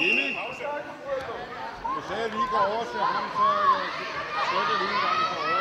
Jimmy, du sagde, at vi går over til ham, så øh, rykker lige en gang for over.